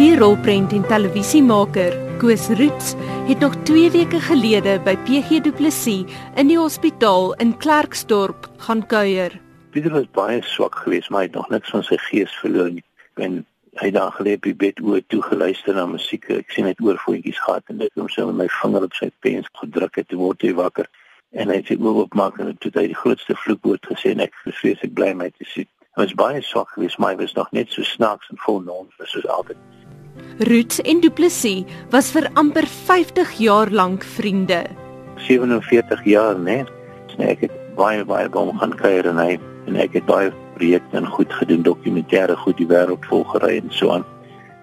Die rolprent en televisiemaker Koos Roots het nog 2 weke gelede by PG Du Plessis in die hospitaal in Klerksdorp gaan kuier. Pieter was baie swak geweest, maar hy het nog niks van sy gees verloor nie. En hy gelê op die bed oor toe geluister na musiek. Ek sien hy het oorvoetjies gehad en dit hom so met my vinger op sy pens gedruk het, word hy wakker. En hy het sy oë oopmaak en toe hy die grootste vloekwoord gesê en ek vrees ek bly my te sien. Hy was baie swak geweest, maar hy was nog net so snaaks en vol nonsens soos altyd. Roots en Du Plessis was vir amper 50 jaar lank vriende. 47 jaar, né? Nee. Ek het baie baie baie gaan kuier en hy en ek het baie projekte en goed gedoen, dokumentêre goed die wêreld volgery en so aan.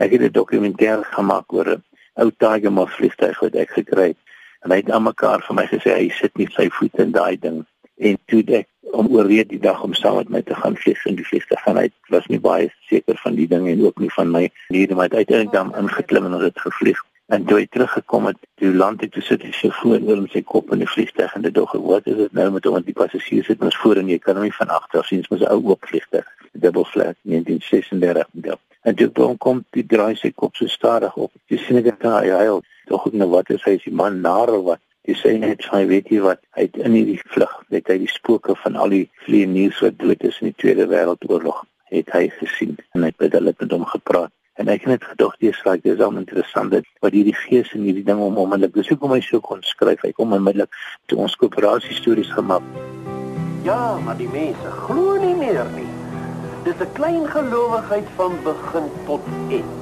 Ek het 'n dokumentêr gemaak oor 'n ou Tiger Moth vliegtuig wat ek gekry het. En hy het aan mekaar vir my gesê hy sit nie sy voete in daai ding. En toe ek om oorreed die dag om saam met my te gaan vlieg in die vliegtuig gaan hy was nie baie seker van die ding en ook nie van my nie, maar uiteindelik dan ingeklim en het gevlieg. En toe hy teruggekom het, toe land hy toe sit hy so voor oor met sy kop in die vliegtuig en dit dog wat is dit nou met hom want die passasiers sit mos voor en jy kan hom nie van agter sien mos 'n ou oop vliegtuig dubbel flat 1936 model en toe kom kom die draai sy kop so stadig op jy sien ek dan hy hy dog nou wat is hy die man naar of wat jy sê net hy weet jy wat hy het in hierdie vlug het hy die spooke van al die vlieëniers wat dood is in die tweede wêreldoorlog het hy gesien en hy het hulle met hom gepraat En ek het net gedog dis raak dis al interessant dat wat hierdie gees en hierdie ding om onmiddellik dis hoekom hy so kon skryf. Hy kom onmiddellik toe ons koöperasie stories gemaak. Ja, maar die mense glo nie meer nie. Dis 'n klein gelowigheid van begin tot eind.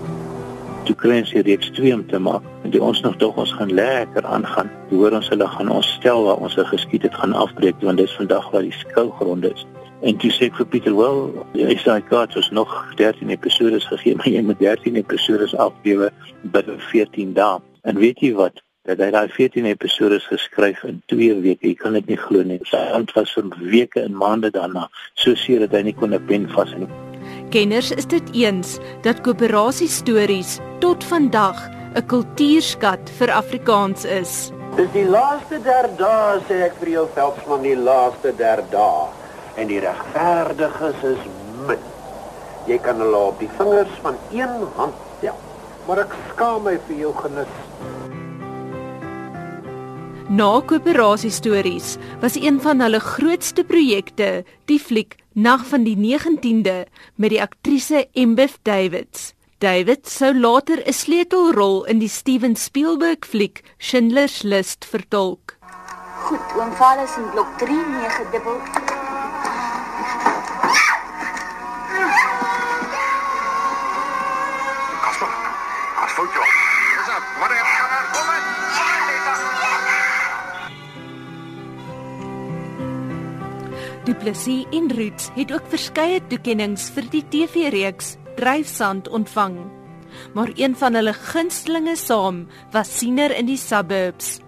Toe kry ons hier reeds twee om te maak en die ons nog tog ons gaan lekker aangaan. Jy hoor ons hulle gaan ons stel waar ons geskied het gaan afbreek want dis vandag waar die skougronde is. En toe sê vir Pieter, "Wel, jy sê ek het nog 13 episode gegee, maar jy moet 13 episode aflewe binne 14 dae." En weet jy wat? Dat hy daai 14 episode geskryf in 2 weke. Jy kan dit nie glo nie. Sy hand was vir weke en maande daarna so seer dat hy nie kon 'n pen vashou nie. Kenners is dit eens dat koöperasie stories tot vandag 'n kultuurskat vir Afrikaans is. Dis die laaste der dae sê ek vir jou Veldsmann, die laaste der dae en die regverdiges is min. Jy kan hulle op die vingers van een hand tel. Maar ek skaam my vir jou genis. Na koöperasie stories was een van hulle grootste projekte die fliek Nag van die 19de met die aktrise Embeth Davids. David sou later 'n sleutelrol in die Steven Spielberg fliek Schindler's List vertolk. Goed, oom Vader in blok 3 Du Plessis en Roots het ook verskeie toekenninge vir die TV-reeks Dryfsand ontvang. Maar een van hulle gunstelinge saam was Siener in die Suburbs.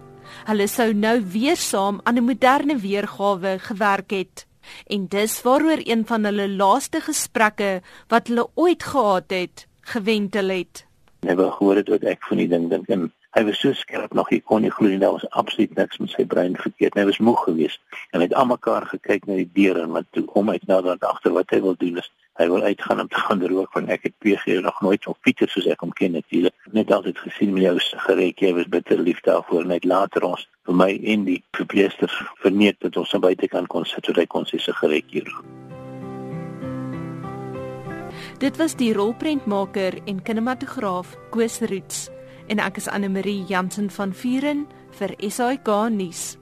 Hulle sou nou weer saam aan 'n moderne weergawe gewerk het. En dis waaroor een van hulle laaste gesprekke wat hulle ooit gehad het, gewentel het. Never gehoor het wat ek van die ding dink en Hy was so skerp nog, hy kon nie glo nie, daar was absoluut niks met sy brein verkeerd nie. Hy was moeg geweest en het almekaar gekyk na die deur en wat toe kom uit nou dan agter wat hy wil doen is hy wil uitgaan om te gaan rook want ek het PG nog nooit op Pieter soos ek hom ken natuurlik net altyd gesien met jou sigaret jy was bitter lief daarvoor net later ons vir my en die verpleester verneek dat ons aan buitekant kon sit sodat hy kon sy sigaret rook. Dit was die rolprentmaker en kinematograaf Koos Roots en ek is Anne Marie Jansen van Vuren vir SAK nuus.